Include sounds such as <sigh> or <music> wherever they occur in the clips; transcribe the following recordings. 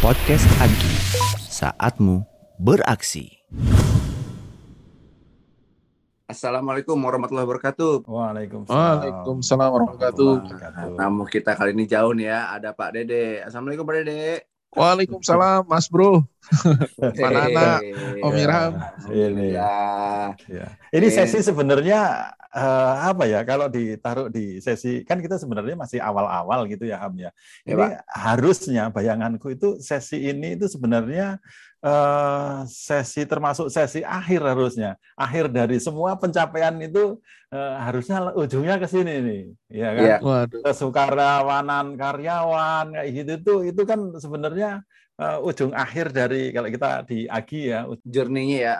Podcast Agi, saatmu beraksi. Assalamualaikum warahmatullahi wabarakatuh. Waalaikumsalam. Waalaikumsalam warahmatullahi wabarakatuh. Tamu kita kali ini jauh nih ya, ada Pak Dede. Assalamualaikum Pak Dede. Waalaikumsalam Mas Bro. <laughs> Mana anak? Om Irham. Ini. Ya. Ya. Ini sesi sebenarnya eh, apa ya? Kalau ditaruh di sesi kan kita sebenarnya masih awal-awal gitu ya Ham ya. Ya, Ini harusnya bayanganku itu sesi ini itu sebenarnya eh, sesi termasuk sesi akhir harusnya. Akhir dari semua pencapaian itu eh, harusnya ujungnya ke sini nih, ya kan? Waduh. kesukarelawanan karyawan kayak gitu tuh itu kan sebenarnya eh, ujung akhir dari kalau kita di Agi ya Journey-nya ya.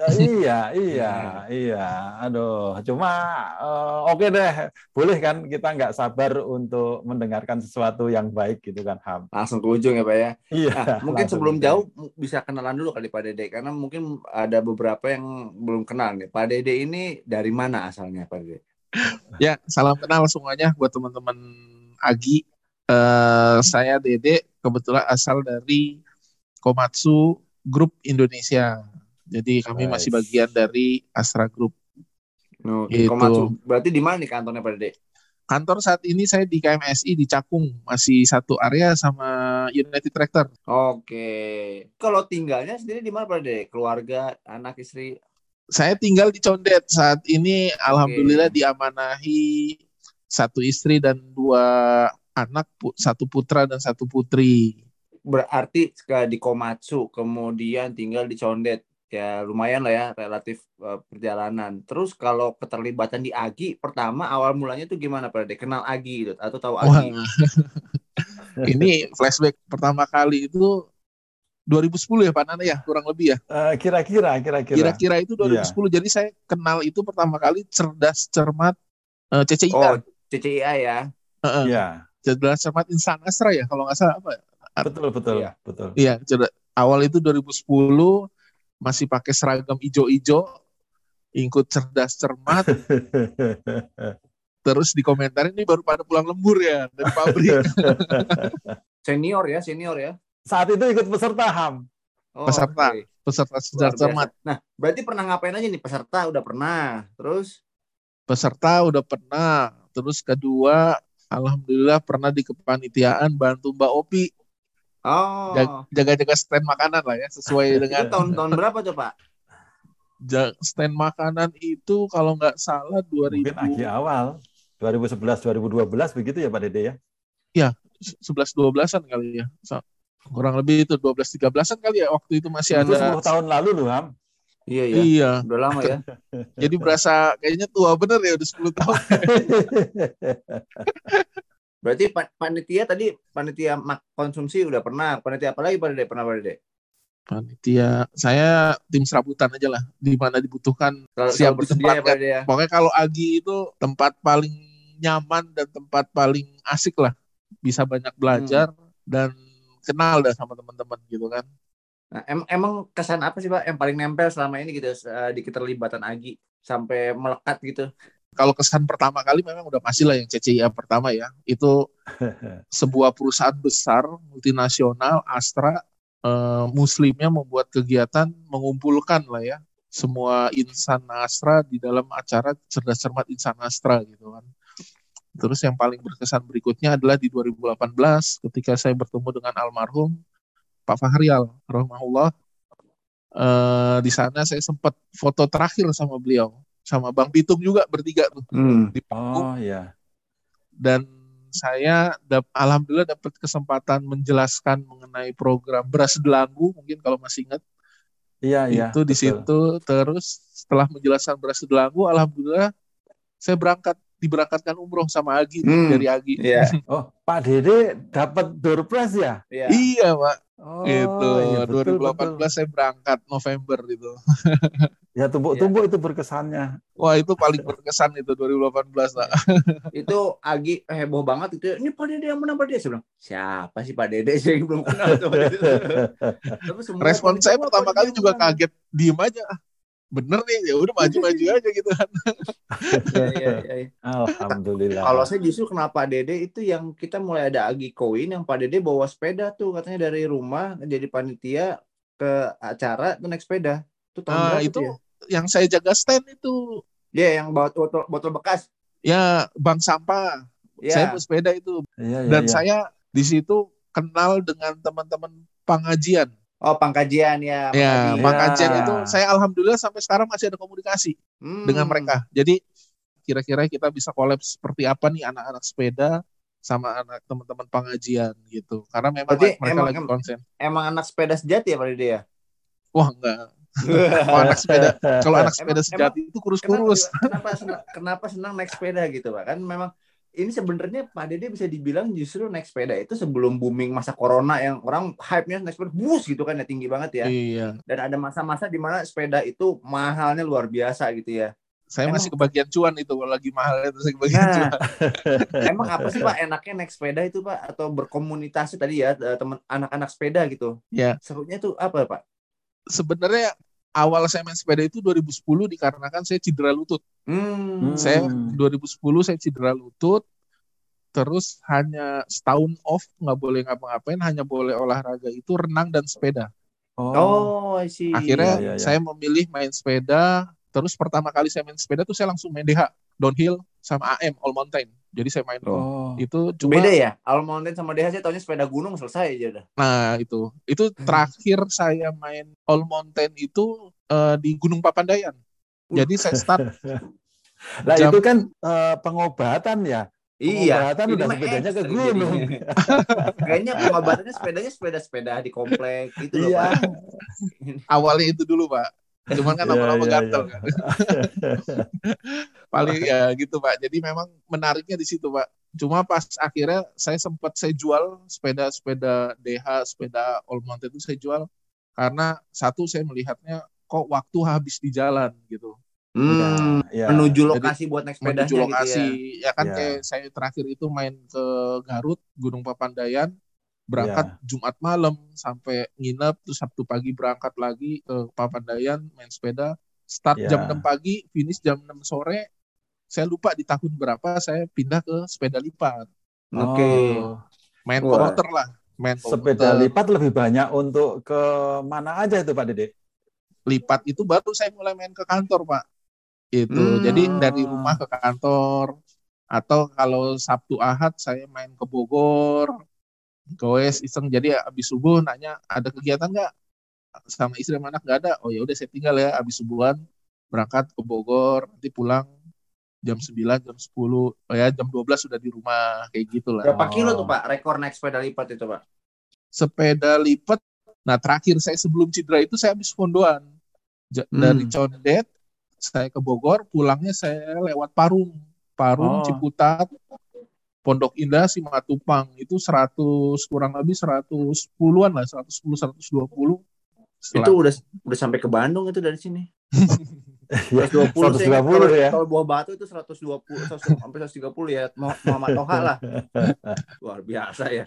Eh, iya iya iya aduh cuma eh, oke deh boleh kan kita nggak sabar untuk mendengarkan sesuatu yang baik gitu kan Ham Langsung ke ujung ya Pak ya. iya Nah, mungkin sebelum aja. jauh bisa kenalan dulu kali Pak Dede karena mungkin ada beberapa yang belum kenal nih. Pak Dede ini dari mana asalnya Pak Dede? Ya, salam kenal semuanya buat teman-teman Agi. Eh, saya Dede, kebetulan asal dari Komatsu Group Indonesia. Jadi kami Nice. masih bagian dari Astra Group. Oke, Gitu. Komatsu. Berarti di mana nih kantornya Pak Dede? Kantor saat ini saya di KMSI di Cakung, masih satu area sama United Tractor. Oke. Kalau tinggalnya sendiri di mana Pak Dede? Keluarga, anak, istri? Saya tinggal di Condet saat ini. Alhamdulillah diamanahi satu istri dan dua anak, satu putra dan satu putri. berarti ke di Komatsu kemudian tinggal di Condet ya lumayan lah ya relatif eh, perjalanan terus kalau keterlibatan di Agi pertama awal mulanya tuh gimana Pak kenal Agi gitu atau tahu Wah, Agi <laughs> ini flashback pertama kali itu 2010 ya Pak Nana ya, kurang lebih ya. Eh, kira-kira kira-kira Kira-kira itu 2010. Jadi saya kenal itu pertama kali cerdas cermat eh, CCIA. oh CCIA ya Heeh. Iya Cerdas cermat Insan Astra ya kalau nggak salah apa? ya? betul betul Iya. betul Iya, awal itu 2010 masih pakai seragam ijo-ijo, ikut cerdas cermat, <laughs> terus dikomentarin ini baru pada pulang lembur ya dari pabrik. <laughs> senior ya senior ya saat itu ikut peserta Ham oh, Peserta. oke. Peserta cerdas cermat. nah berarti pernah ngapain aja nih peserta udah pernah terus peserta udah pernah. Terus kedua, alhamdulillah pernah di kepanitiaan bantu Mbak Opi. Oh. Jag- jaga-jaga stand makanan lah ya sesuai itu dengan tahun-tahun berapa tuh Pak? Ja- stand makanan itu kalau nggak salah 2000 mungkin Agi awal. 2011 2012 begitu ya Pak Dede ya? 11 12-an kali ya. So- kurang lebih itu 12 13-an kali ya waktu itu masih itu ada 10 tahun lalu loh Ham iya iya Iya, udah lama ya <laughs> jadi berasa kayaknya tua bener ya udah 10 tahun. <laughs> Berarti pa- panitia tadi panitia mak konsumsi udah pernah. Panitia apa lagi Pak Dede? Pernah Pak Dede? Panitia, saya tim serabutan aja lah, di mana dibutuhkan Kalau Siap siap bersedia ya ya. Pokoknya kalau Agi itu tempat paling nyaman dan tempat paling asik lah. Bisa banyak belajar dan kenal dah sama teman-teman gitu kan. Nah, em- emang kesan apa sih Pak yang paling nempel selama ini gitu eh, di keterlibatan Agi sampai melekat gitu? Kalau kesan pertama kali memang udah pasti lah yang CCIA pertama ya. Itu <laughs> sebuah perusahaan besar multinasional Astra eh, muslimnya membuat kegiatan mengumpulkan lah ya semua insan Astra di dalam acara cerdas cermat insan Astra gitu kan. Terus yang paling berkesan berikutnya adalah di 2018 ketika saya bertemu dengan almarhum Pak Fahrial, rahimahullah. Eh, di sana saya sempat foto terakhir sama beliau, sama Bang Pitung juga bertiga tuh. Di panggung. Oh ya dan saya dap- alhamdulillah dapat kesempatan menjelaskan mengenai program beras delanggu mungkin kalau masih ingat. Iya iya itu di betul. situ terus setelah menjelaskan beras delanggu alhamdulillah saya berangkat diberangkatkan umroh sama Agi Hmm. dari Agi Iya. <laughs> oh Pak Dede dapat door prize ya Iya. iya pak oh gitu iya, betul, 2018 betul. saya berangkat November gitu <laughs> ya tumpuk-tumpuk itu berkesannya wah itu paling berkesan itu 2018 pak <laughs> Itu Agi heboh banget itu. Ini Pak Dede yang menang Pak Dede. Saya bilang, siapa sih Pak Dede? Saya belum kenal tuh. Respon saya "Wah, pertama kali juga yang menang." kaget diem aja bener nih ya udah maju-maju aja gitu kan. Iya, iya, <laughs> iya. Alhamdulillah. Kalau saya justru kenapa Dede itu yang kita mulai ada agi koin yang Pak Dede bawa sepeda tuh katanya dari rumah jadi panitia ke acara tuh naik sepeda. Itu tahun Nah, itu ya? yang saya jaga stand itu Iya, yang bawa botol, botol bekas. ya bank sampah. Saya Iya. bersepeda itu Iya, iya, dan iya. saya di situ kenal dengan teman-teman pengajian. Oh, pangkajian ya. Ya, Pangkajian. Ya. itu saya alhamdulillah sampai sekarang masih ada komunikasi Hmm. dengan mereka. Jadi kira-kira kita bisa collab seperti apa nih anak-anak sepeda sama anak teman-teman pengajian gitu. Karena memang Berarti mereka emang- lagi konsen. Emang anak sepeda sejati ya Pak Dede ya? Wah enggak. <laughs> Kalau anak sepeda, kalau anak sepeda Emang- sejati itu kurus-kurus. Kenapa, kenapa senang, kenapa senang naik sepeda gitu Pak? Kan memang ini sebenarnya Pak Dede bisa dibilang justru naik sepeda itu sebelum booming masa corona yang orang hype-nya naik sepeda bus gitu kan ya tinggi banget ya. Iya. Dan ada masa-masa di mana sepeda itu mahalnya luar biasa gitu ya. Saya Emang- masih kebagian cuan itu kalau lagi mahal itu saya kebagian Nah, cuan. <laughs> emang apa sih Pak enaknya naik sepeda itu Pak atau berkomunikasi tadi ya eh, teman anak-anak sepeda gitu? Ya. Serunya tuh apa Pak? Sebenarnya awal saya main sepeda itu 2010 dikarenakan saya cedera lutut. Hmm. Saya Hmm. 2010 saya cedera lutut, terus hanya setahun off nggak boleh ngapa-ngapain, hanya boleh olahraga itu renang dan sepeda. Oh, Oh, I see. Akhirnya Iya, iya, iya. saya memilih main sepeda, terus pertama kali saya main sepeda tuh saya langsung main DH, downhill sama AM all mountain. Jadi saya main oh. itu cuma Beda ya? All Mountain sama DH saya taunya sepeda gunung selesai aja udah. nah itu itu terakhir saya main all mountain itu eh, di Gunung Papandayan. Jadi saya start <laughs> Lah Jam- itu kan eh, pengobatan ya. Iya. Pengobatan udah sepedanya ke gunung. <laughs> Kayaknya pengobatannya sepedanya sepeda-sepeda di komplek gitu loh Iya. Pak. awalnya itu dulu Pak. Cuman kan Iya, lama-lama iya, gatel iya. kan. <laughs> Paling ya gitu Pak. Jadi memang menariknya di situ Pak. Cuma pas akhirnya saya sempat saya jual sepeda-sepeda DH, sepeda all mountain itu saya jual karena satu saya melihatnya kok waktu habis di jalan gitu. Hmm. Ya, Menuju Jadi, lokasi buat naik sepedanya Menuju lokasi gitu ya, kan Ya. kayak saya terakhir itu main ke Garut, Gunung Papandayan, berangkat Ya. Jumat malam sampai nginep terus Sabtu pagi berangkat lagi ke Papandayan main sepeda start Ya. jam 6 pagi finish jam 6 sore saya lupa di tahun berapa saya pindah ke sepeda lipat. Oke. Oh, main Wah. komuter lah main sepeda komuter. lipat lebih banyak untuk ke mana aja itu Pak Dede? lipat itu baru saya mulai main ke kantor pak itu Hmm. jadi dari rumah ke kantor atau kalau Sabtu Ahad saya main ke Bogor goes iseng jadi abis subuh nanya ada kegiatan nggak sama istri sama anak nggak ada oh ya udah saya tinggal ya abis subuhan berangkat ke Bogor nanti pulang jam 9 jam 10 oh ya jam 12 sudah di rumah kayak gitulah Berapa Oh. kilo tuh Pak rekor naik sepeda lipat itu Pak? sepeda lipat. Nah, terakhir saya sebelum cedera itu saya habis pondoan. Ja- Hmm. Dari Condet saya ke Bogor, pulangnya saya lewat Parung. Parung, Oh. Ciputat, Pondok Indah, Simatupang. Itu 100 kurang lebih 110-an lah, 110 120. Setelah- Itu udah udah sampai ke Bandung itu dari sini. <laughs> Ya, 120 saya ingat kalau, 120 ya. kalau buah batu itu 120 100 sampai 130 ya. Mu- Muhammad Toha lah. <laughs> Luar biasa ya.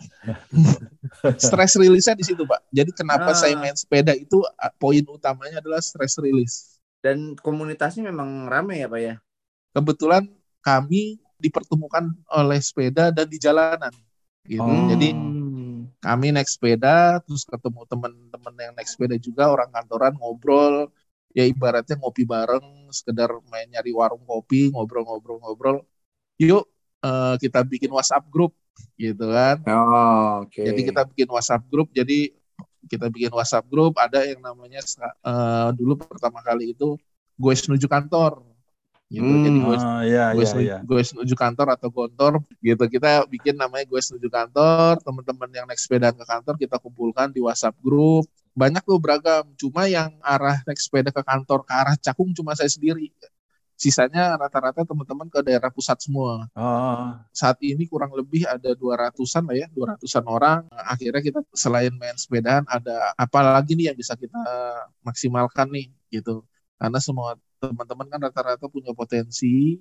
stress release-nya di situ, Pak. Jadi kenapa Ah. saya main sepeda itu poin utamanya adalah stress release. Dan komunitasnya memang rame ya Pak ya. Kebetulan kami dipertemukan oleh sepeda dan di jalanan. Gitu. Oh. Jadi kami naik sepeda terus ketemu teman-teman yang naik sepeda juga orang kantoran ngobrol ya ibaratnya ngopi bareng sekedar main nyari warung kopi ngobrol-ngobrol-ngobrol yuk eh, kita bikin WhatsApp grup gitu kan Oh, oke. jadi kita bikin WhatsApp grup jadi kita bikin WhatsApp grup ada yang namanya eh, dulu pertama kali itu gue menuju kantor gitu Hmm. jadi gue Oh, iya, gue iya, iya. gue menuju kantor atau gontor gitu. Kita bikin namanya gue menuju kantor teman-teman yang naik sepeda ke kantor kita kumpulkan di WhatsApp grup banyak tuh beragam cuma yang arah naik sepeda ke kantor ke arah Cakung cuma saya sendiri. Sisanya rata-rata teman-teman ke daerah pusat semua. Oh, saat ini kurang lebih ada 200-an lah ya 200-an orang. Akhirnya kita selain main sepedaan ada apa lagi nih yang bisa kita maksimalkan nih gitu. Karena semua teman-teman kan rata-rata punya potensi.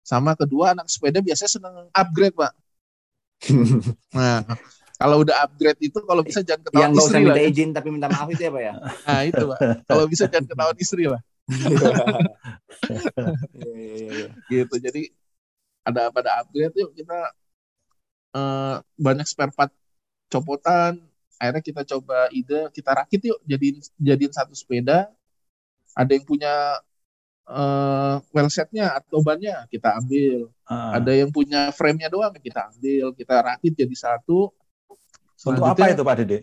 Sama kedua anak sepeda biasanya seneng upgrade pak. <laughs> Nah kalau udah upgrade itu kalau bisa jangan yang ketahuan usah istri lah minta izin tapi minta maaf itu ya Pak ya. <laughs> nah itu pak. Kalau bisa jangan ketahuan istri lah <laughs> gitu jadi ada pada upgrade yuk kita eh, banyak spare part copotan. Akhirnya kita coba ide kita rakit yuk jadiin jadiin satu sepeda. Ada yang punya eh well setnya atau bannya kita ambil Ah. ada yang punya frame-nya doang kita ambil kita rakit jadi satu Untuk apa itu Pak Dede?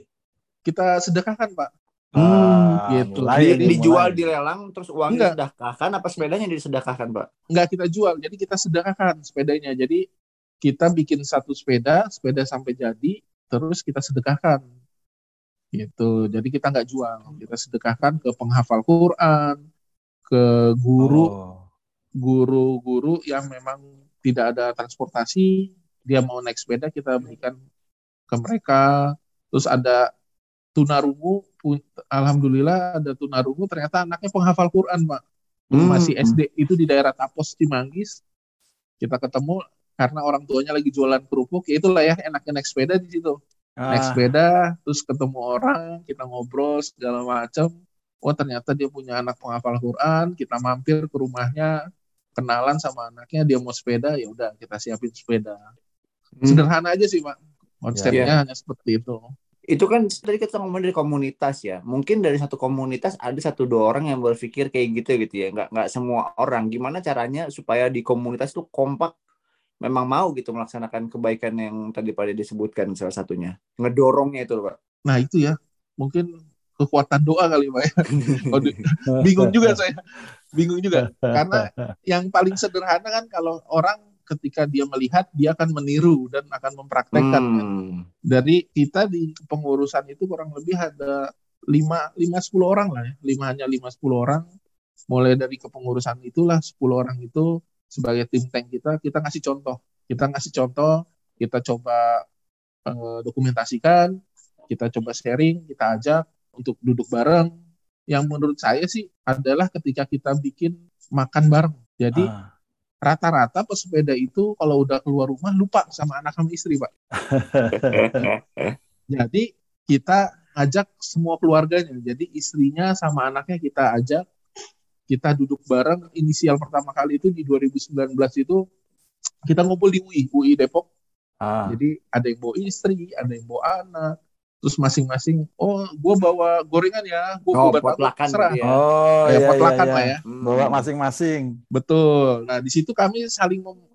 kita sedekahkan pak Ah, gitu. mulai Di- nih, dijual mulai. di lelang terus uangnya Enggak. disedekahkan apa sepedanya disedekahkan, Pak? nggak kita jual jadi kita sedekahkan sepedanya jadi kita bikin satu sepeda sepeda sampai jadi terus kita sedekahkan gitu jadi kita nggak jual kita sedekahkan ke penghafal Quran ke guru Oh. guru-guru yang memang tidak ada transportasi dia mau naik sepeda kita berikan ke mereka. Terus ada tunarungu alhamdulillah ada tunarungu ternyata anaknya penghafal Quran pak. Hmm. masih SD itu di daerah Tapos Cimanggis. Kita ketemu karena orang tuanya lagi jualan kerupuk ya itulah ya enaknya naik sepeda di situ. Naik Ah, sepeda terus ketemu orang kita ngobrol segala macam oh ternyata dia punya anak penghafal Quran kita mampir ke rumahnya kenalan sama anaknya dia mau sepeda ya udah kita siapin sepeda Hmm. sederhana aja sih pak konsepnya hanya seperti itu Itu kan tadi kita ngomong dari komunitas ya. Mungkin dari satu komunitas ada satu dua orang yang berpikir kayak gitu gitu ya. Nggak nggak semua orang. Gimana caranya supaya di komunitas tuh kompak memang mau gitu melaksanakan kebaikan yang tadi pada disebutkan salah satunya. Ngedorongnya itu Pak. nah itu ya mungkin kekuatan doa kali pak ya. <laughs> Bingung juga saya. Bingung juga. Karena <laughs> yang paling sederhana kan kalau orang ketika dia melihat dia akan meniru dan akan mempraktekkan kan. Hmm. dari kita di pengurusan itu kurang lebih ada lima lima sepuluh orang lah ya. Lima hanya lima sepuluh orang. Mulai dari kepengurusan itulah 10 orang itu sebagai tim tank kita kita ngasih contoh. Kita ngasih contoh kita coba eh, dokumentasikan kita coba sharing kita ajak untuk duduk bareng yang menurut saya sih adalah ketika kita bikin makan bareng jadi Ah. rata-rata pesepeda itu kalau udah keluar rumah lupa sama anak sama istri pak <laughs> jadi kita ajak semua keluarganya. Jadi istrinya sama anaknya kita ajak. Kita duduk bareng. Inisial pertama kali itu di 2019 itu kita ngumpul di UI, UI Depok. Ah. Jadi ada yang bawa istri, ada yang bawa anak. Terus masing-masing, oh gue bawa gorengan ya, gue Oh, potlakan terserah. gitu ya. Oh, Ya, iya, iya, potlakan iya. lah ya. Hmm. Bawa masing-masing. Betul. Nah, di situ kami saling mem-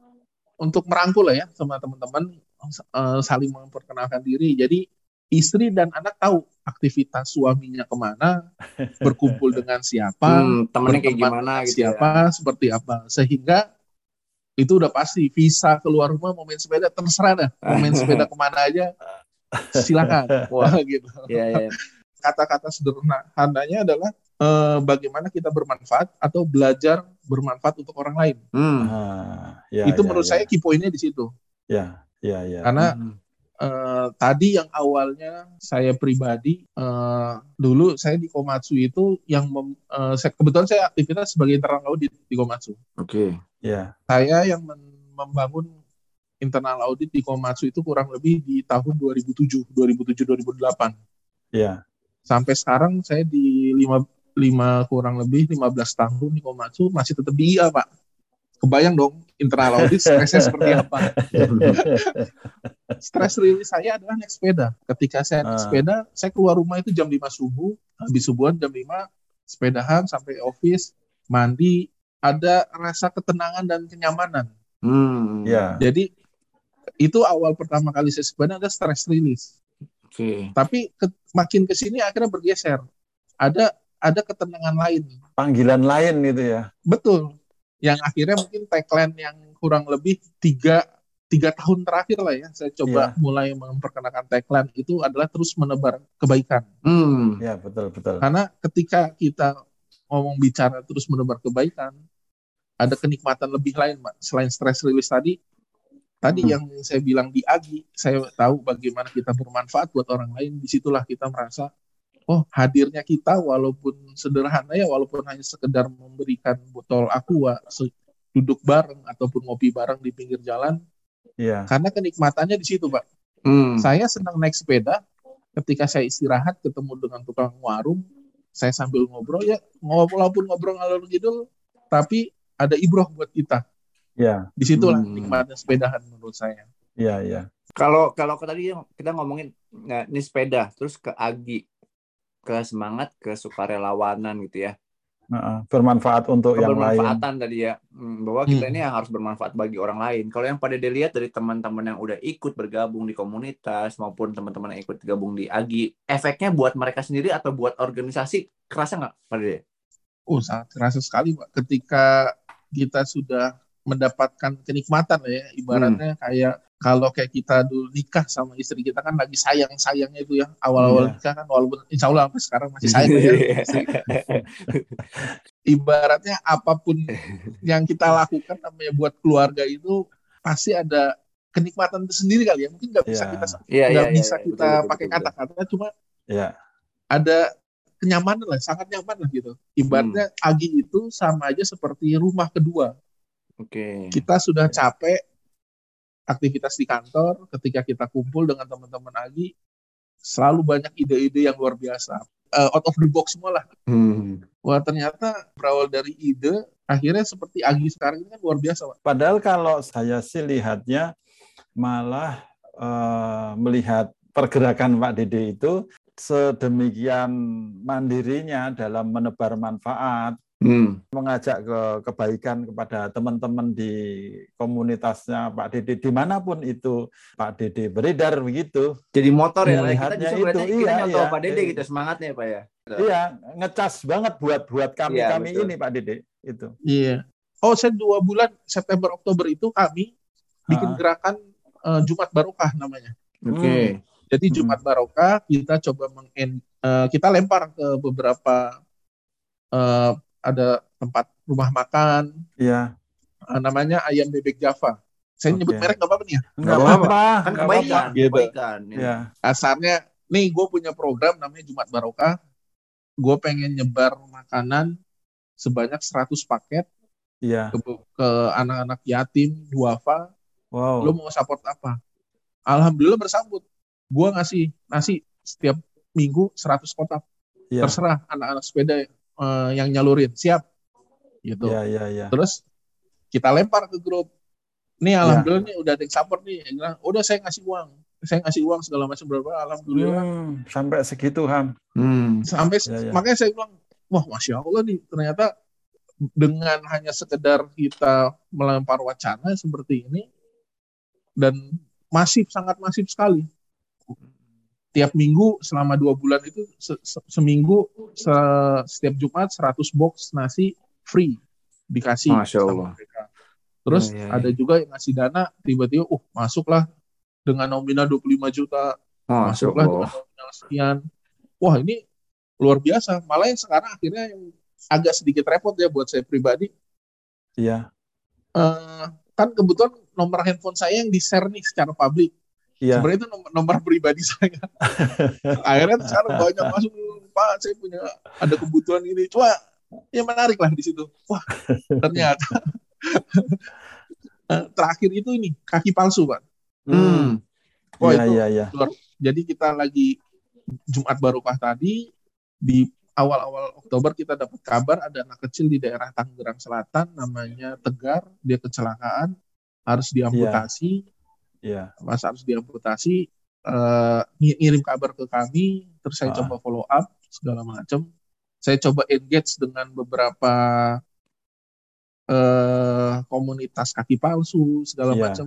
untuk merangkul lah ya sama teman-teman eh, saling memperkenalkan diri. Jadi istri dan anak tahu aktivitas suaminya ke mana, <laughs> berkumpul dengan siapa, Hmm, temennya kayak gimana gitu siapa, seperti apa. Sehingga itu udah pasti visa keluar rumah mau main sepeda terserah dah. Mau main sepeda ke mana aja silakan. <laughs> Wah. <laughs> gitu. Iya, iya. Kata-kata sederhananya adalah eh, bagaimana kita bermanfaat atau belajar bermanfaat untuk orang lain Hmm. Ah, ya, itu ya, menurut ya. saya key pointnya di situ Ya, ya, ya. karena Hmm. eh, tadi yang awalnya saya pribadi eh, dulu saya di Komatsu itu yang mem- eh, saya, kebetulan saya aktivitas sebagai internal audit di Komatsu Oke. Ya. saya yang men- membangun internal audit di Komatsu itu kurang lebih di tahun 2007 2007 2008 Ya. sampai sekarang saya di lima lima kurang lebih 15 tahun di Komatsu masih tetap di IA pak kebayang dong internal audit stresnya <laughs> seperti apa Stress rilis saya adalah naik sepeda. Ketika saya naik Ah. sepeda, saya keluar rumah itu jam 5 subuh, habis subuhan jam 5, sepedahan sampai office, mandi, ada rasa ketenangan dan kenyamanan. Hmm. Ya. Jadi itu awal pertama kali saya sepeda ada stress release. Oke. Tapi ke- makin ke sini akhirnya bergeser. Ada ada ketenangan lain. Panggilan lain itu ya. Betul. Yang akhirnya mungkin tagline yang kurang lebih tiga tiga tahun terakhir lah ya saya coba mulai memperkenalkan tagline itu adalah terus menebar kebaikan Hmm. Ya, betul, betul. karena ketika kita ngomong bicara terus menebar kebaikan ada kenikmatan lebih lain Mbak. selain stress release tadi tadi Hmm. yang saya bilang di Agi saya tahu bagaimana kita bermanfaat buat orang lain di situlah kita merasa oh hadirnya kita walaupun sederhana ya walaupun hanya sekedar memberikan botol aqua duduk bareng ataupun ngopi bareng di pinggir jalan Ya. karena kenikmatannya di situ pak Hmm. saya senang naik sepeda ketika saya istirahat ketemu dengan tukang warung saya sambil ngobrol ya walaupun ngobrol ngalor ngidul tapi ada ibroh buat kita Ya, di situlah Hmm. nikmatnya sepedahan menurut saya iya, iya. Kalau kalau ke tadi kita ngomongin nah, ini sepeda, terus ke Agi, ke semangat, ke sukarelawanan gitu ya. Heeh, bermanfaat untuk yang lain. Kebermanfaatan tadi ya, Hmm, bahwa kita Hmm. ini yang harus bermanfaat bagi orang lain. Kalau yang pada dilihat dari teman-teman yang udah ikut bergabung di komunitas maupun teman-teman yang ikut gabung di Agi, efeknya buat mereka sendiri atau buat organisasi kerasa nggak pada dia? oh sangat terasa sekali pak ketika kita sudah mendapatkan kenikmatan ya ibaratnya kayak kalau kayak kita dulu nikah sama istri kita kan lagi sayang sayangnya itu ya awal-awal Iya. nikah kan walaupun insya Allah sampai sekarang masih <laughs> sayang ya istri. ibaratnya apa pun yang kita lakukan namanya buat keluarga itu pasti ada kenikmatan tersendiri kali ya mungkin nggak bisa Iya. kita Iya, nggak iya, bisa iya, kita betul, pakai kata-kata cuma Iya, ada kenyamanan lah sangat nyaman lah gitu ibaratnya Hmm. agi itu sama aja seperti rumah kedua Oke. kita sudah capek aktivitas di kantor ketika kita kumpul dengan teman-teman Agi selalu banyak ide-ide yang luar biasa Eh, out of the box semua lah Hmm. wah ternyata berawal dari ide akhirnya seperti Agi sekarang ini kan luar biasa Pak. Padahal kalau saya sih lihatnya malah eh, melihat pergerakan Pak Dede itu sedemikian mandirinya dalam menebar manfaat, Hmm. mengajak ke kebaikan kepada teman-teman di komunitasnya Pak Dede di mana pun itu Pak Dede beredar begitu. Jadi motor ya, kita justru itu, kita iya, iya. Pak Dede Iya. gitu semangatnya Pak ya. Iya, ngecas banget buat buat kami Iya, kami betul. ini Pak Dede itu. iya oh saya dua bulan September Oktober itu kami bikin gerakan eh, Jumat Barokah namanya Oke. Jadi Hmm. Jumat Barokah kita coba meng kita lempar ke beberapa eh, ada tempat rumah makan Iya. eh, namanya ayam bebek Java. Saya nyebut Oke. merek nggak apa-apa nih ya. Enggak apa-apa. Kan nggak kebaikan, apa-apa. Gitu. kebaikan. Iya. Asalnya nih gue punya program namanya Jumat Barokah. Gue pengen nyebar makanan sebanyak 100 paket Iya. ke, ke anak-anak yatim, duafa. Wow. Lo mau support apa? Alhamdulillah bersambut. Gue ngasih nasi setiap minggu 100 kotak. Iya. terserah anak-anak sepeda eh, yang nyalurin siap. Gitu. Iya, iya, iya. terus kita lempar ke grup. Nih alhamdulillah nih udah ada yang support nih. Yang bilang udah saya ngasih uang. Saya ngasih uang segala macam berapa alhamdulillah. Hmm, sampai segitu Ham. Hmm. sampai Ya, ya. makanya saya bilang wah masya allah nih ternyata dengan hanya sekedar kita melempar wacana seperti ini dan masif sangat masif sekali tiap minggu selama dua bulan itu se- se- seminggu se- setiap Jumat 100 box nasi free dikasih Masya sama Allah. mereka. Terus Ya, ya, ya. ada juga yang ngasih dana tiba-tiba uh masuklah dengan nominal 25 juta Masya masuklah dengan nominal sekian. Wah ini luar biasa. Malah yang sekarang akhirnya yang agak sedikit repot ya buat saya pribadi. Iya. eh, kan kebetulan nomor handphone saya yang di-share nih secara publik. Iya. Sebenarnya itu nomor, nomor pribadi <laughs> saya. Akhirnya sekarang banyak masuk, Pak saya punya ada kebutuhan ini. Cuma yang menarik lah di situ. Wah ternyata <laughs> eh, terakhir itu ini kaki palsu Pak. Hmm. Wah Iya, itu iya, iya. Jadi kita lagi Jumat Barokah tadi di awal-awal Oktober kita dapat kabar ada anak kecil di daerah Tangerang Selatan namanya Tegar dia kecelakaan harus diamputasi Iya. pas harus diamputasi eh, ng- ngirim kabar ke kami terus saya Ah. coba follow up segala macam saya coba engage dengan beberapa eh, komunitas kaki palsu segala Iya. macam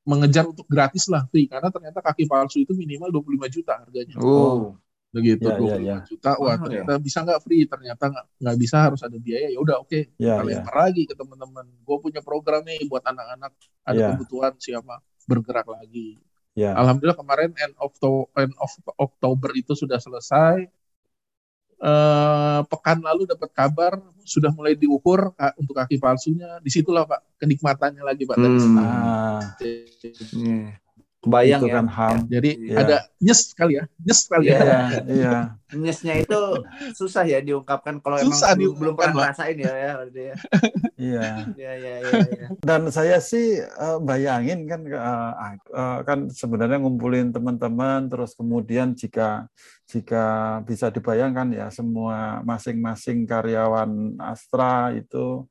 mengejar untuk gratis lah free karena ternyata kaki palsu itu minimal 25 juta harganya Oh. begitu Iya, 25 iya, iya. juta wah Mahal ternyata bisa nggak free ternyata nggak bisa harus ada biaya ya udah oke Iya, kita iya. lempar lagi ke teman-teman gue punya program nih buat anak-anak ada Iya. kebutuhan siapa bergerak lagi Iya. alhamdulillah kemarin end of to- end of Oktober itu sudah selesai Eh, pekan lalu dapat kabar sudah mulai diukur Kak, untuk kaki palsunya di situlah pak kenikmatannya lagi pak tadi Hmm. Ah, Iya. Kebayang itu ya. kan ham. Jadi Iya. ada nyes kali ya, nyes kali ya. Iya, iya. <laughs> Nyesnya itu susah ya diungkapkan kalau emang Susah belum, belum pernah ngerasain ya ya ya. Iya. Iya iya iya. iya. Dan saya sih eh, bayangin kan eh, eh, kan sebenarnya ngumpulin teman-teman terus kemudian jika jika bisa dibayangkan ya semua masing-masing karyawan Astra itu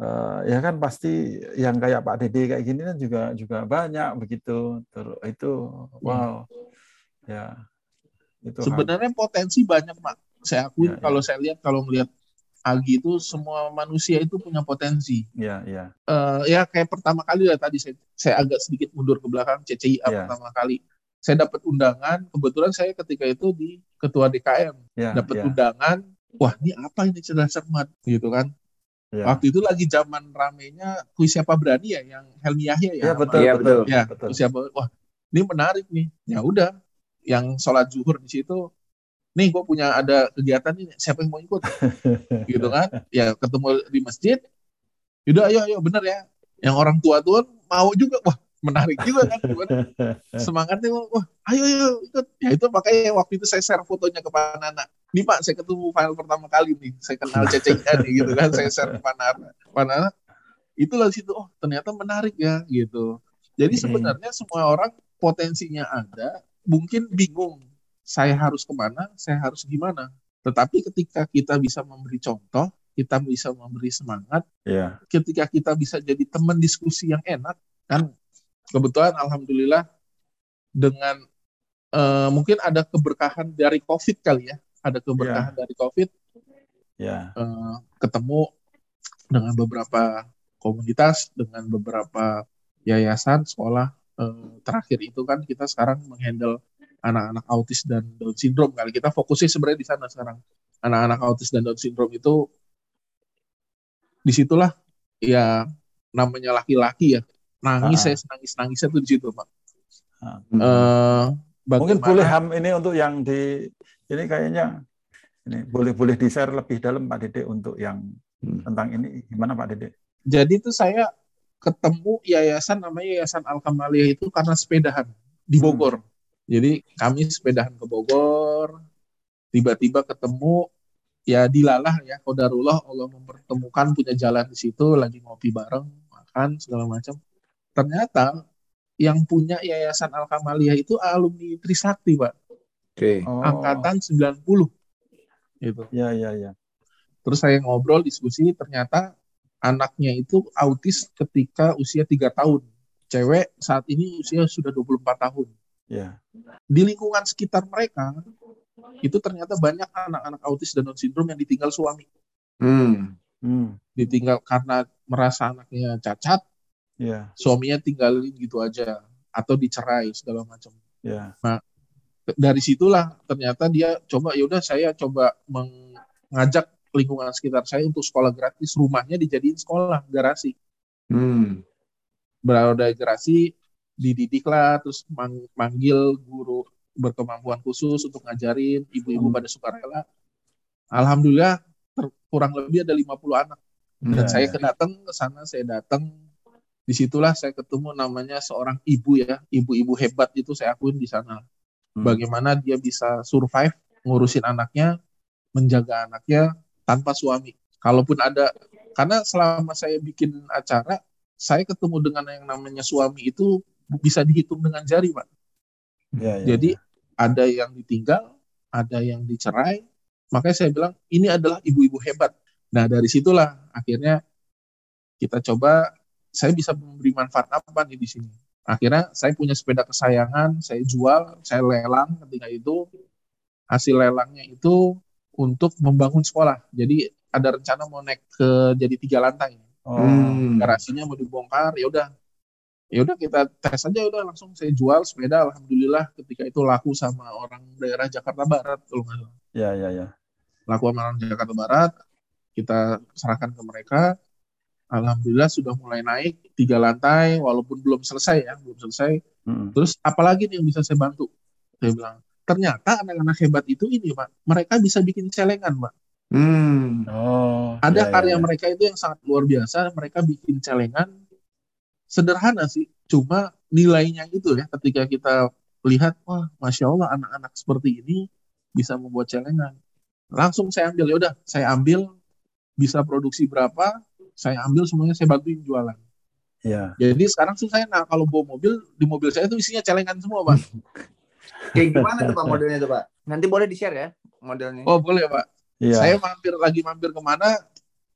eh, ya kan pasti yang kayak Pak Dede kayak gini kan juga juga banyak begitu. Terus itu wow. Ya. Itu hal- Sebenarnya potensi banyak, Pak. Saya akui Ya, ya. kalau saya lihat kalau melihat Agi itu semua manusia itu punya potensi. ya ya. Eh, ya kayak pertama kali lah tadi saya, saya agak sedikit mundur ke belakang CCIA Iya. pertama kali. Saya dapat undangan, kebetulan saya ketika itu di ketua DKM Ya, dapat ya, undangan. Wah, ini apa ini cerdas cermat gitu kan. Ya. Waktu itu lagi zaman ramenya kuis siapa berani ya yang Helmi Yahya ya. Ya, sama- betul, Iya, betul. betul. Ya, betul. kuis siapa. Wah, ini menarik nih. Ya udah, yang sholat zuhur di situ. Nih gue punya ada kegiatan ini, siapa yang mau ikut? <laughs> gitu kan? Ya ketemu di masjid. Yaudah, ayo, ayo, bener ya. Yang orang tua tua mau juga, wah menarik juga kan? Gimana? <laughs> Semangatnya, wah, ayo, ayo, ikut. Ya itu makanya waktu itu saya share fotonya ke Pak Nana. Nih Pak, saya ketemu file pertama kali nih. Saya kenal <laughs> CCIA nih gitu kan. Saya share. Pak Nana, itulah situ, oh ternyata menarik ya gitu. Jadi Hmm. sebenarnya semua orang potensinya ada, mungkin bingung saya harus ke mana, saya harus gimana. Tetapi ketika kita bisa memberi contoh, kita bisa memberi semangat, Ya, ketika kita bisa jadi teman diskusi yang enak, kan kebetulan alhamdulillah dengan eh, mungkin ada keberkahan dari COVID kali ya, ada keberkahan dari COVID, ya, eh, ketemu dengan beberapa komunitas, dengan beberapa yayasan, sekolah. Eh, terakhir itu kan kita sekarang menghandle anak-anak autis dan Down syndrome kali kita fokusnya sebenarnya di sana sekarang anak-anak autis dan Down syndrome itu di situlah ya namanya laki-laki ya nangis Ah. saya nangis nangisnya tuh di situ pak Ah. Eh, Mungkin boleh ham ini untuk yang di ini kayaknya ini boleh boleh di share lebih dalam Pak Dede untuk yang Hmm. tentang ini gimana Pak Dede? Jadi tuh saya ketemu yayasan namanya Yayasan Al Kamaliyah itu karena sepedahan di Bogor. Jadi kami sepedahan ke Bogor, tiba-tiba ketemu ya dilalah ya Kodarullah Allah mempertemukan punya jalan di situ lagi ngopi bareng, makan segala macam. Ternyata yang punya Yayasan Al Kamaliyah itu alumni Trisakti, Pak, Oke. Oh, angkatan 90. Gitu. Ya ya ya. Terus saya ngobrol diskusi ternyata anaknya itu autis ketika usia tiga tahun. Cewek saat ini usia sudah 24 tahun. Ya. Di lingkungan sekitar mereka itu ternyata banyak anak-anak autis dan Down syndrome yang ditinggal suami. Hmm. Hmm. Ditinggal karena merasa anaknya cacat, Ya, suaminya tinggalin gitu aja atau dicerai segala macam. ya. Dari situlah ternyata dia coba ya udah saya coba mengajak lingkungan sekitar saya untuk sekolah gratis, rumahnya dijadiin sekolah garasi. Hmm. berada gerasi dididik lah terus mang- manggil guru berkemampuan khusus untuk ngajarin ibu-ibu Hmm. pada sukarela alhamdulillah ter- kurang lebih ada 50 anak dan Ya, saya ya. kedatang ke sana saya datang di situlah saya ketemu namanya seorang ibu ya ibu-ibu hebat itu saya akuin di sana Hmm. bagaimana dia bisa survive ngurusin anaknya menjaga anaknya tanpa suami. Kalaupun ada karena selama saya bikin acara saya ketemu dengan yang namanya suami itu bisa dihitung dengan jari pak. Ya, ya, jadi ya. ada yang ditinggal ada yang dicerai. Makanya saya bilang ini adalah ibu-ibu hebat. Nah dari situlah akhirnya kita coba saya bisa memberi manfaat apa nih di sini akhirnya saya punya sepeda kesayangan saya jual saya lelang ketika itu. Hasil lelangnya itu untuk membangun sekolah. Jadi ada rencana mau naik ke jadi tiga lantai. Oh, Hmm. garasinya mau dibongkar ya udah. Ya udah kita tes aja udah langsung saya jual sepeda. Alhamdulillah ketika itu laku sama orang daerah Jakarta Barat kalau nggak salah. Ya, ya, ya. laku sama orang Jakarta Barat kita serahkan ke mereka alhamdulillah sudah mulai naik tiga lantai walaupun belum selesai ya belum selesai Hmm. terus apalagi nih yang bisa saya bantu saya bilang ternyata anak-anak hebat itu ini pak mereka bisa bikin celengan pak Hmm. Oh, ada ya, ya, karya ya. mereka itu yang sangat luar biasa mereka bikin celengan sederhana sih Cuma nilainya itu ya ketika kita lihat wah masya Allah anak-anak seperti ini bisa membuat celengan. Langsung saya ambil ya udah saya ambil bisa produksi berapa saya ambil semuanya saya bantuin jualan. Ya. Jadi sekarang tuh saya nah kalau bawa mobil di mobil saya itu isinya celengan semua pak. <laughs> Kayak gimana tuh Pak modelnya tuh Pak? Nanti boleh di-share ya modelnya. Oh boleh pak. Iya. Saya mampir lagi mampir ke mana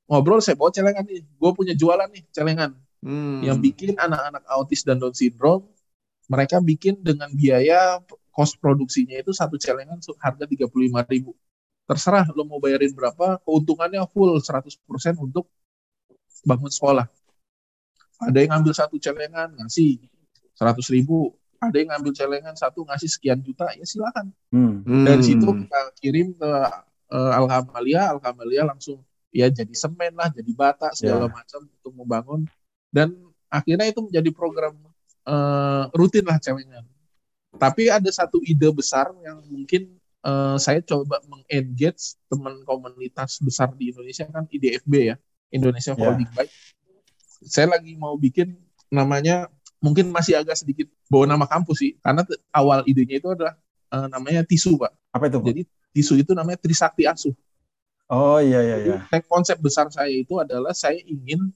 ngobrol saya bawa celengan nih. Gue punya jualan nih celengan. Hmm. Yang bikin anak-anak autis dan Down syndrome mereka bikin dengan biaya kos produksinya itu satu celengan harga 35.000 ribu. Terserah lo mau bayarin berapa, keuntungannya full 100% untuk bangun sekolah. Ada yang ngambil satu celengan ngasih 100 ribu, ada yang ngambil celengan satu ngasih sekian juta, ya silakan. Hmm. Hmm. Dari situ kita kirim ke uh, Alkamalia, Alkamalia langsung ya jadi semen lah, jadi bata segala Ya. macam untuk membangun dan akhirnya itu menjadi program eh, rutin lah celengan. Tapi ada satu ide besar yang mungkin eh, saya coba mengengage teman komunitas besar di Indonesia kan IDFB ya, Indonesia Ya. Folding Bike. Saya lagi mau bikin namanya mungkin masih agak sedikit bawa nama kampus sih, karena awal idenya itu adalah eh, namanya tisu pak. Apa itu? Pak? Jadi tisu itu namanya Trisakti Asuh. Oh iya iya Jadi, iya. konsep besar saya itu adalah saya ingin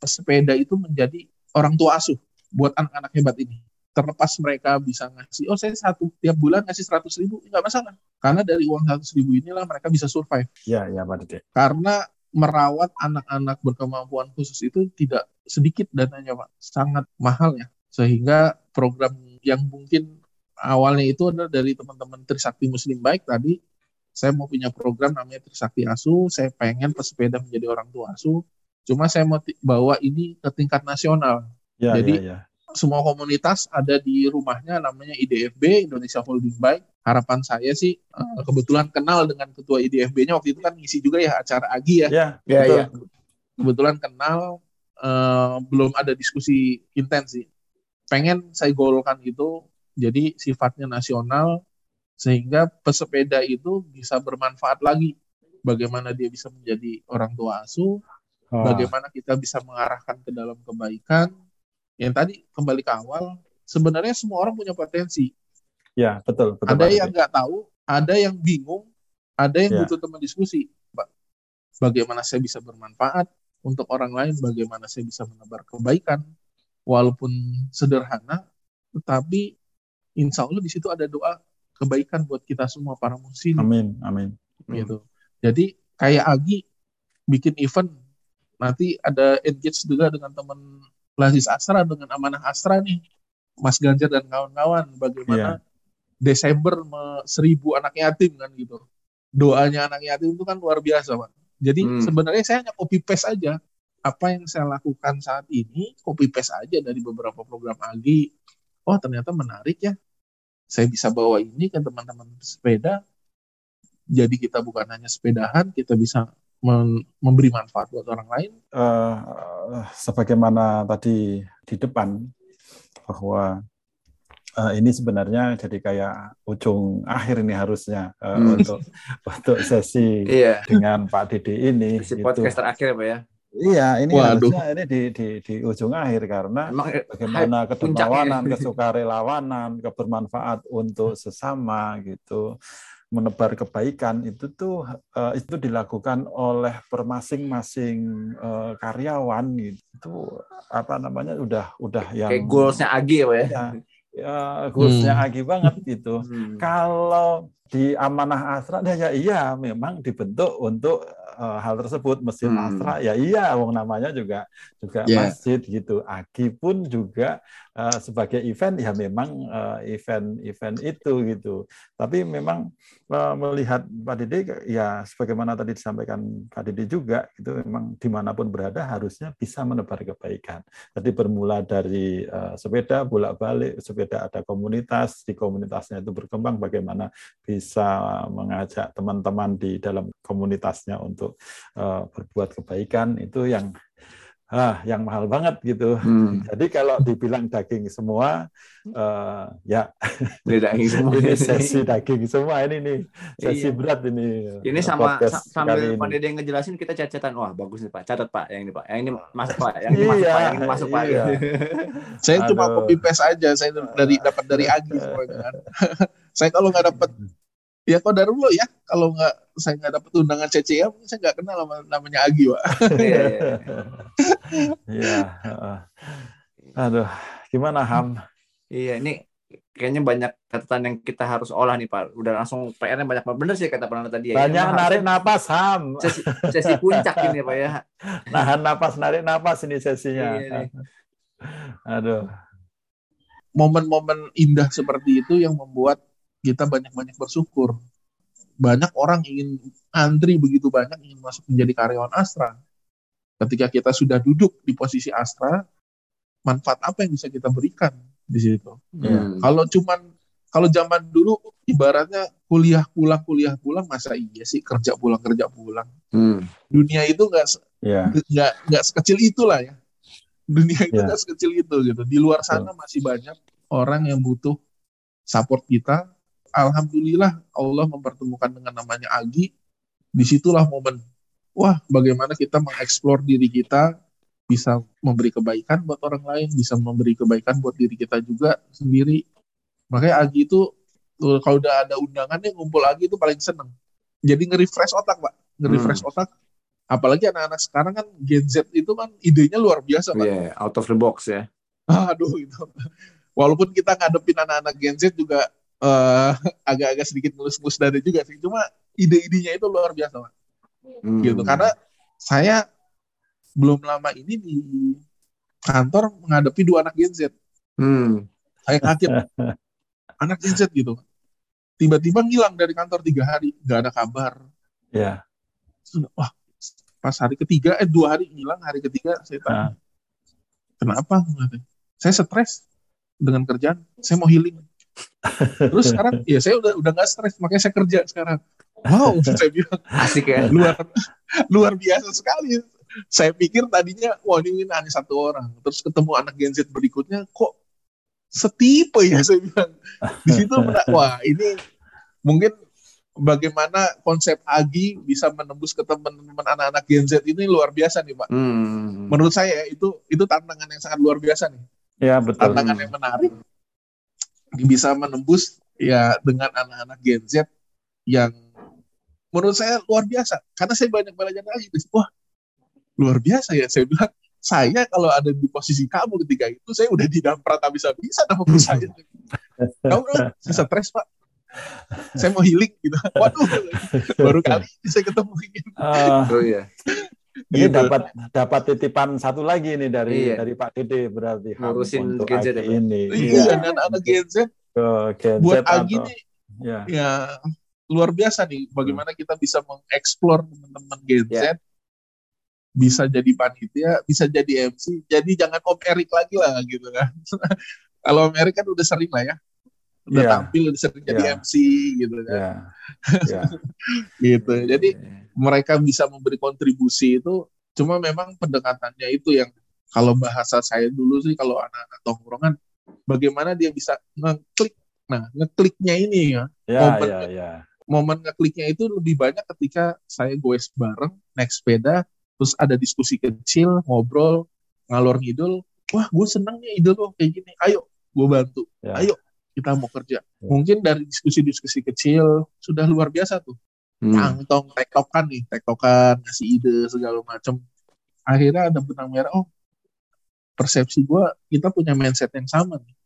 pesepeda itu menjadi orang tua asuh buat anak-anak hebat ini. Terlepas mereka bisa ngasih, oh saya satu tiap bulan ngasih 100 ribu, nggak masalah. Karena dari uang 100 ribu inilah mereka bisa survive. Iya iya Pak Dede. Karena merawat anak-anak berkemampuan khusus itu tidak sedikit dananya Pak, sangat mahal ya. Sehingga program yang mungkin awalnya itu adalah dari teman-teman Trisakti Muslim Baik tadi, saya mau punya program namanya Trisakti Asuh, saya pengen pesepeda menjadi orang tua asuh, cuma saya mau bawa ini ke tingkat nasional. Iya Jadi, iya iya. Semua komunitas ada di rumahnya namanya IDFB, Indonesia Holding Bike. Harapan saya sih, eh, kebetulan kenal dengan ketua IDFB-nya waktu itu kan ngisi juga ya acara AGI ya Iya, Ya, betul. ya. kebetulan kenal eh, belum ada diskusi intens sih pengen saya golkan itu jadi sifatnya nasional sehingga pesepeda itu bisa bermanfaat lagi bagaimana dia bisa menjadi orang tua asuh Oh, bagaimana kita bisa mengarahkan ke dalam kebaikan yang tadi kembali ke awal sebenarnya semua orang punya potensi Iya, betul, betul. ada yang nggak tahu, ada yang bingung, ada yang Ya. butuh teman diskusi. Bagaimana saya bisa bermanfaat untuk orang lain, bagaimana saya bisa menebar kebaikan, walaupun sederhana, tetapi insya Allah di situ ada doa kebaikan buat kita semua para muslim Amin, amin. gitu. Jadi kayak Agi bikin event, nanti ada engage juga dengan teman Lazis Astra dengan Amanah Astra nih, Mas Ganjar dan kawan-kawan, bagaimana Desember me- seribu anak yatim kan gitu. Doanya anak yatim itu kan luar biasa, Pak. Jadi Hmm. sebenarnya saya hanya copy paste aja. Apa yang saya lakukan saat ini, copy paste aja dari beberapa program Agi. Oh, ternyata menarik ya. Saya bisa bawa ini ke teman-teman sepeda. Jadi kita bukan hanya sepedahan, kita bisa memberi manfaat buat orang lain. Eh, sebagaimana tadi di depan bahwa eh, ini sebenarnya jadi kayak ujung akhir ini harusnya eh, Hmm. untuk <laughs> untuk sesi Iya. dengan Pak Dede ini. Si gitu. podcast terakhir ya, Pak ya. Iya, ini Waduh. harusnya ini di, di di ujung akhir karena Emang bagaimana kedermawanan, kesukarelawanan, kebermanfaat untuk sesama gitu, menebar kebaikan itu tuh eh, itu dilakukan oleh per masing-masing eh, karyawan gitu. Itu apa namanya udah udah yang kayak goalsnya Agi ya, Pak ya. ya, ya goalsnya Hmm. Agi banget gitu. Hmm. Kalau di amanah asra ya, ya iya memang dibentuk untuk eh, hal tersebut mesin Hmm. asra ya iya wong namanya juga juga Ya. masjid gitu. Agi pun juga eh, sebagai event ya memang eh, event-event itu gitu. Tapi memang eh, melihat Pak Dede ya sebagaimana tadi disampaikan Pak Dede juga itu memang di mana pun berada harusnya bisa menebar kebaikan. Tadi bermula dari eh, sepeda bolak-balik, sepeda ada komunitas, di komunitasnya itu berkembang bagaimana bisa mengajak teman-teman di dalam komunitasnya untuk eh, berbuat kebaikan itu yang ah yang mahal banget gitu. Hmm. <laughs> Jadi kalau dibilang daging semua, eh, ya Ini daging <laughs> semua. ini sesi daging semua ini nih sesi Iya. berat ini. Ini sama podcast sa- sambil ini. Dede ngejelasin kita catatan. Wah, bagus nih Pak. Catat Pak. Yang ini Pak. Yang ini masuk Pak. Yang ini masuk Iya, Pak. Yang ini masuk Pak. iya. <laughs> Saya cuma Aduh. copy paste aja. Saya dari dapat dari Agi semuanya kan. saya kalau nggak dapat ya kok dari dulu ya. Kalau nggak saya nggak dapat undangan CCA, mungkin saya nggak kenal sama namanya Agi, Pak. Iya, iya, iya. <laughs> Iya. heeh. Aduh, gimana Ham? Iya, ini kayaknya banyak catatan yang kita harus olah nih Pak. Udah langsung PR-nya banyak banget. Bener sih kata Pak tadi ya. Banyak memang narik napas Ham. Sesi, sesi puncak ini Pak ya. <laughs> Nahan napas, narik napas ini sesinya. Iya. Aduh. momen-momen indah seperti itu yang membuat kita banyak-banyak bersyukur. Banyak orang ingin antri begitu banyak ingin masuk menjadi karyawan Astra. Ketika kita sudah duduk di posisi Astra, manfaat apa yang bisa kita berikan di situ? Hmm. Kalau cuman kalau zaman dulu ibaratnya kuliah pulang kuliah pulang masa iya sih kerja pulang kerja pulang. Hmm. Dunia itu nggak se- Ya. nggak nggak sekecil itulah ya dunia itu Ya. nggak sekecil itu gitu di luar sana masih banyak orang yang butuh support kita alhamdulillah Allah mempertemukan dengan namanya Agi. Di situlah momen wah bagaimana kita mengeksplor diri kita bisa memberi kebaikan buat orang lain bisa memberi kebaikan buat diri kita juga sendiri. Makanya Agi itu kalau udah ada undangannya ngumpul Agi itu paling seneng. Jadi nge-refresh otak pak. Nge-refresh otak. Apalagi anak-anak sekarang kan Gen Z itu kan idenya luar biasa pak. Iya, out of the box ya. <laughs> aduh itu walaupun kita ngadepin anak-anak Gen Z juga eh, <laughs> agak-agak sedikit ngelus-ngelus dada juga sih. Cuma ide-idenya itu luar biasa pak. Hmm. gitu. Karena saya belum lama ini di kantor menghadapi dua anak Gen Z. Hmm. saya kaget. <laughs> Anak Gen Z gitu tiba-tiba ngilang dari kantor tiga hari. Nggak ada kabar. Ya. Terus, wah pas hari ketiga eh dua hari hilang hari ketiga saya tanya kenapa? Saya stres dengan kerjaan. Saya mau healing terus sekarang ya saya udah udah nggak stres makanya saya kerja sekarang. Wow <laughs> saya bilang. Asik ya. luar luar biasa sekali. Saya pikir tadinya wah ini hanya satu orang. Terus ketemu anak Gen Z berikutnya kok setipe ya saya bilang. Di situ wah ini mungkin bagaimana konsep Agi bisa menembus ke teman-teman anak-anak Gen Z ini luar biasa nih Pak. Hmm. menurut saya itu itu tantangan yang sangat luar biasa nih. Ya, betul. tantangan yang menarik bisa menembus ya dengan anak-anak Gen Z yang menurut saya luar biasa. Karena saya banyak belajar lagi wah luar biasa ya saya bilang. Saya kalau ada di posisi kamu ketika itu saya udah didamprat habis-habisan sama <laughs> perusahaan. Kamu saya stres pak. Saya mau healing gitu. Waduh baru kali ini saya ketemu ini. Eh, Oh iya. Ini Gitu. dapat dapat titipan satu lagi nih dari Iya. dari Pak Dede berarti Ngurusin untuk Gen Z ya, ini. iya dan anak Gen Z Ke Gen Z buat atau- Agi nih ya. ya luar biasa nih bagaimana kita bisa mengeksplor teman-teman Gen Z Ya. bisa jadi panitia bisa jadi MC jadi jangan Om Erik lagi lah gitu kan <laughs> kalau Om Erik kan udah sering lah ya udah Iya. tampil sering jadi Iya. MC gitu kan Ya. Ya. <laughs> gitu jadi Iya. mereka bisa memberi kontribusi itu cuma memang pendekatannya itu yang kalau bahasa saya dulu sih kalau anak-anak tongkrongan bagaimana dia bisa ngeklik nah ngekliknya ini ya Ya, Momen- ya, ya. momen ngekliknya itu lebih banyak ketika saya goes bareng naik sepeda terus ada diskusi kecil ngobrol ngalor ngidul wah gue seneng nih ide lo kayak gini ayo gue bantu Ya. ayo kita mau kerja. Ya. mungkin dari diskusi-diskusi kecil sudah luar biasa tuh. Hmm. tangtong tektokan nih tektokan ngasih ide segala macem. Akhirnya ada benang merah oh persepsi gue kita punya mindset yang sama nih.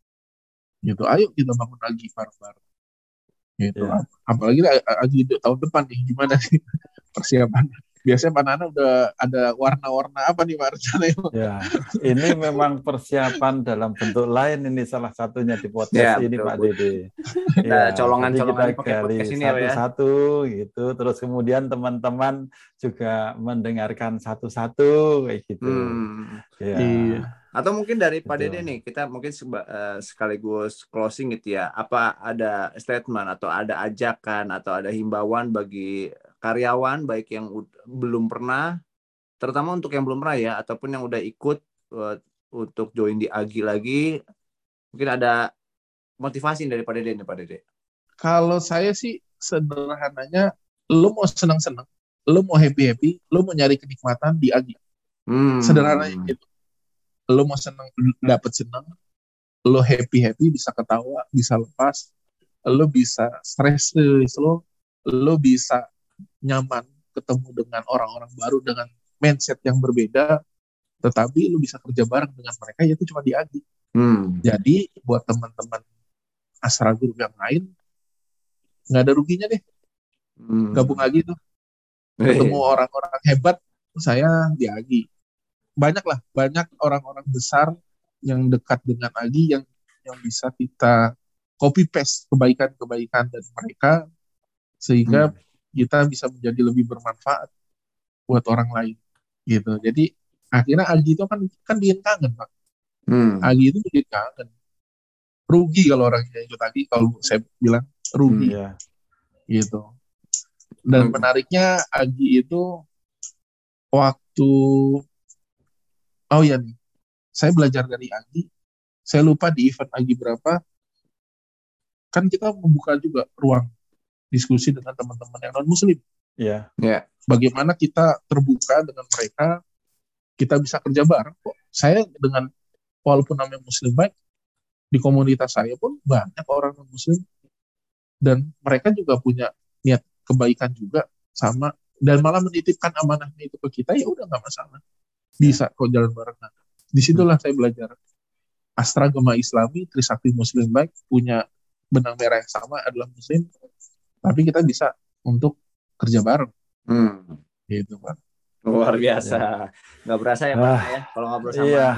Gitu ayo kita bangun lagi bareng-bareng. Gitu. Ya. apalagi lagi tahun depan nih gimana nih <laughs> persiapannya biasanya Pak Nana udah ada warna-warna apa nih Pak rencananya Ya, ini memang persiapan dalam bentuk lain ini salah satunya di Ya, podcast ini betul, Pak. Dede. Ada colongan-colongan jadi kita pakai gali ya, ya. satu-satu gitu, terus kemudian teman-teman juga mendengarkan satu-satu kayak gitu. Hmm. Ya. Iya. Atau mungkin dari Pak. Dede nih, kita mungkin eh, sekaligus closing gitu ya. Apa ada statement atau ada ajakan atau ada himbauan bagi karyawan baik yang belum pernah terutama untuk yang belum pernah ya ataupun yang udah ikut uh, untuk join di Agi lagi mungkin ada motivasi daripada Dede Pak Dede. Kalau saya sih sederhananya, lo mau senang-senang, lo mau happy-happy, lo mau nyari kenikmatan di Agi. Hmm. Sederhananya gitu. Lo mau senang, dapat senang, lo happy-happy, bisa ketawa, bisa lepas, lo bisa stress lo, lo bisa nyaman ketemu dengan orang-orang baru dengan mindset yang berbeda, tetapi lo bisa kerja bareng dengan mereka, yaitu cuma di Agi. Hmm. Jadi buat teman-teman Astra Group yang lain, nggak ada ruginya deh Hmm. gabung lagi tuh ketemu orang-orang hebat saya di Agi banyak lah banyak orang-orang besar yang dekat dengan Agi yang yang bisa kita copy paste kebaikan-kebaikan dari mereka sehingga Hmm. Kita bisa menjadi lebih bermanfaat buat orang lain gitu jadi akhirnya Agi itu kan kan bikin kangen pak Hmm. Agi itu bikin kangen rugi kalau orangnya ikut Agi kalau saya bilang rugi Iya. gitu. Dan Hmm. menariknya Agi itu waktu oh ya nih, saya belajar dari Agi. Saya lupa di event Agi berapa. Kan kita membuka juga ruang diskusi dengan teman-teman yang non muslim. Iya. Ya. Bagaimana kita terbuka dengan mereka, kita bisa kerja bareng kok. Saya dengan walaupun namanya muslim baik di komunitas saya pun banyak orang non muslim dan mereka juga punya niat kebaikan juga sama dan malah menitipkan amanahnya itu ke kita ya udah nggak masalah bisa kok jalan bareng nah, di situlah saya belajar Astra Gema Islami Trisakti Muslim baik punya benang merah yang sama adalah Muslim tapi kita bisa untuk kerja bareng Hmm. gitu pak Luar biasa. Nggak berasa ya, Pak Ah, ya. Kalau ngobrol sama iya.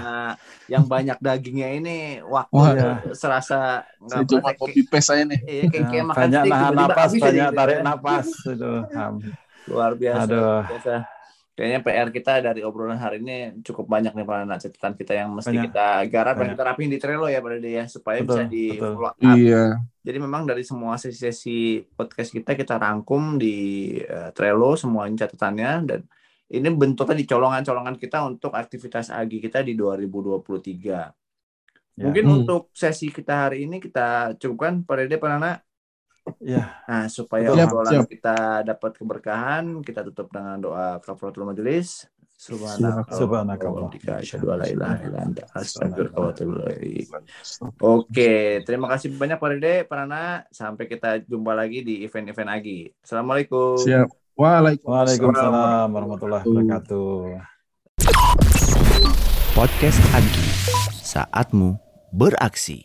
yang banyak dagingnya ini waktu Wah, serasa saya nggak cuma copy paste saya nih Iya, kayak, kayak Nah, makan banyak nahan napas, aja banyak gitu tarik ya. napas itu. Luar biasa. Aduh. luar biasa. Kayaknya PR kita dari obrolan hari ini cukup banyak nih Pak Nana. Catatan kita yang mesti Banyak. kita garap dan kita rapiin di Trello ya pada dia supaya Betul, bisa di betul. follow up. iya Jadi memang dari semua sesi-sesi podcast kita kita rangkum di eh, Trello semuanya catatannya dan ini bentuknya di colongan-colongan kita untuk aktivitas Agi kita di 2023. Ya. Mungkin Hmm. untuk sesi kita hari ini kita cukupkan pada Dede Pak Nana. Iya. Nah, supaya Siap, obrolan siap. kita dapat keberkahan, kita tutup dengan doa kafaratul majelis. Subhanaka Subhanaka wa bihamdika, asyhadu an la ilaha illa anta, astaghfiruka wa atubu ilaik. Oke. Terima kasih banyak Pak Dede, Pak Nana. Sampai kita jumpa lagi di event-event Agi. Assalamualaikum. siap Waalaikumsalam Waalaikumsalam warahmatullahi wabarakatuh. Podcast Agi, saatmu beraksi.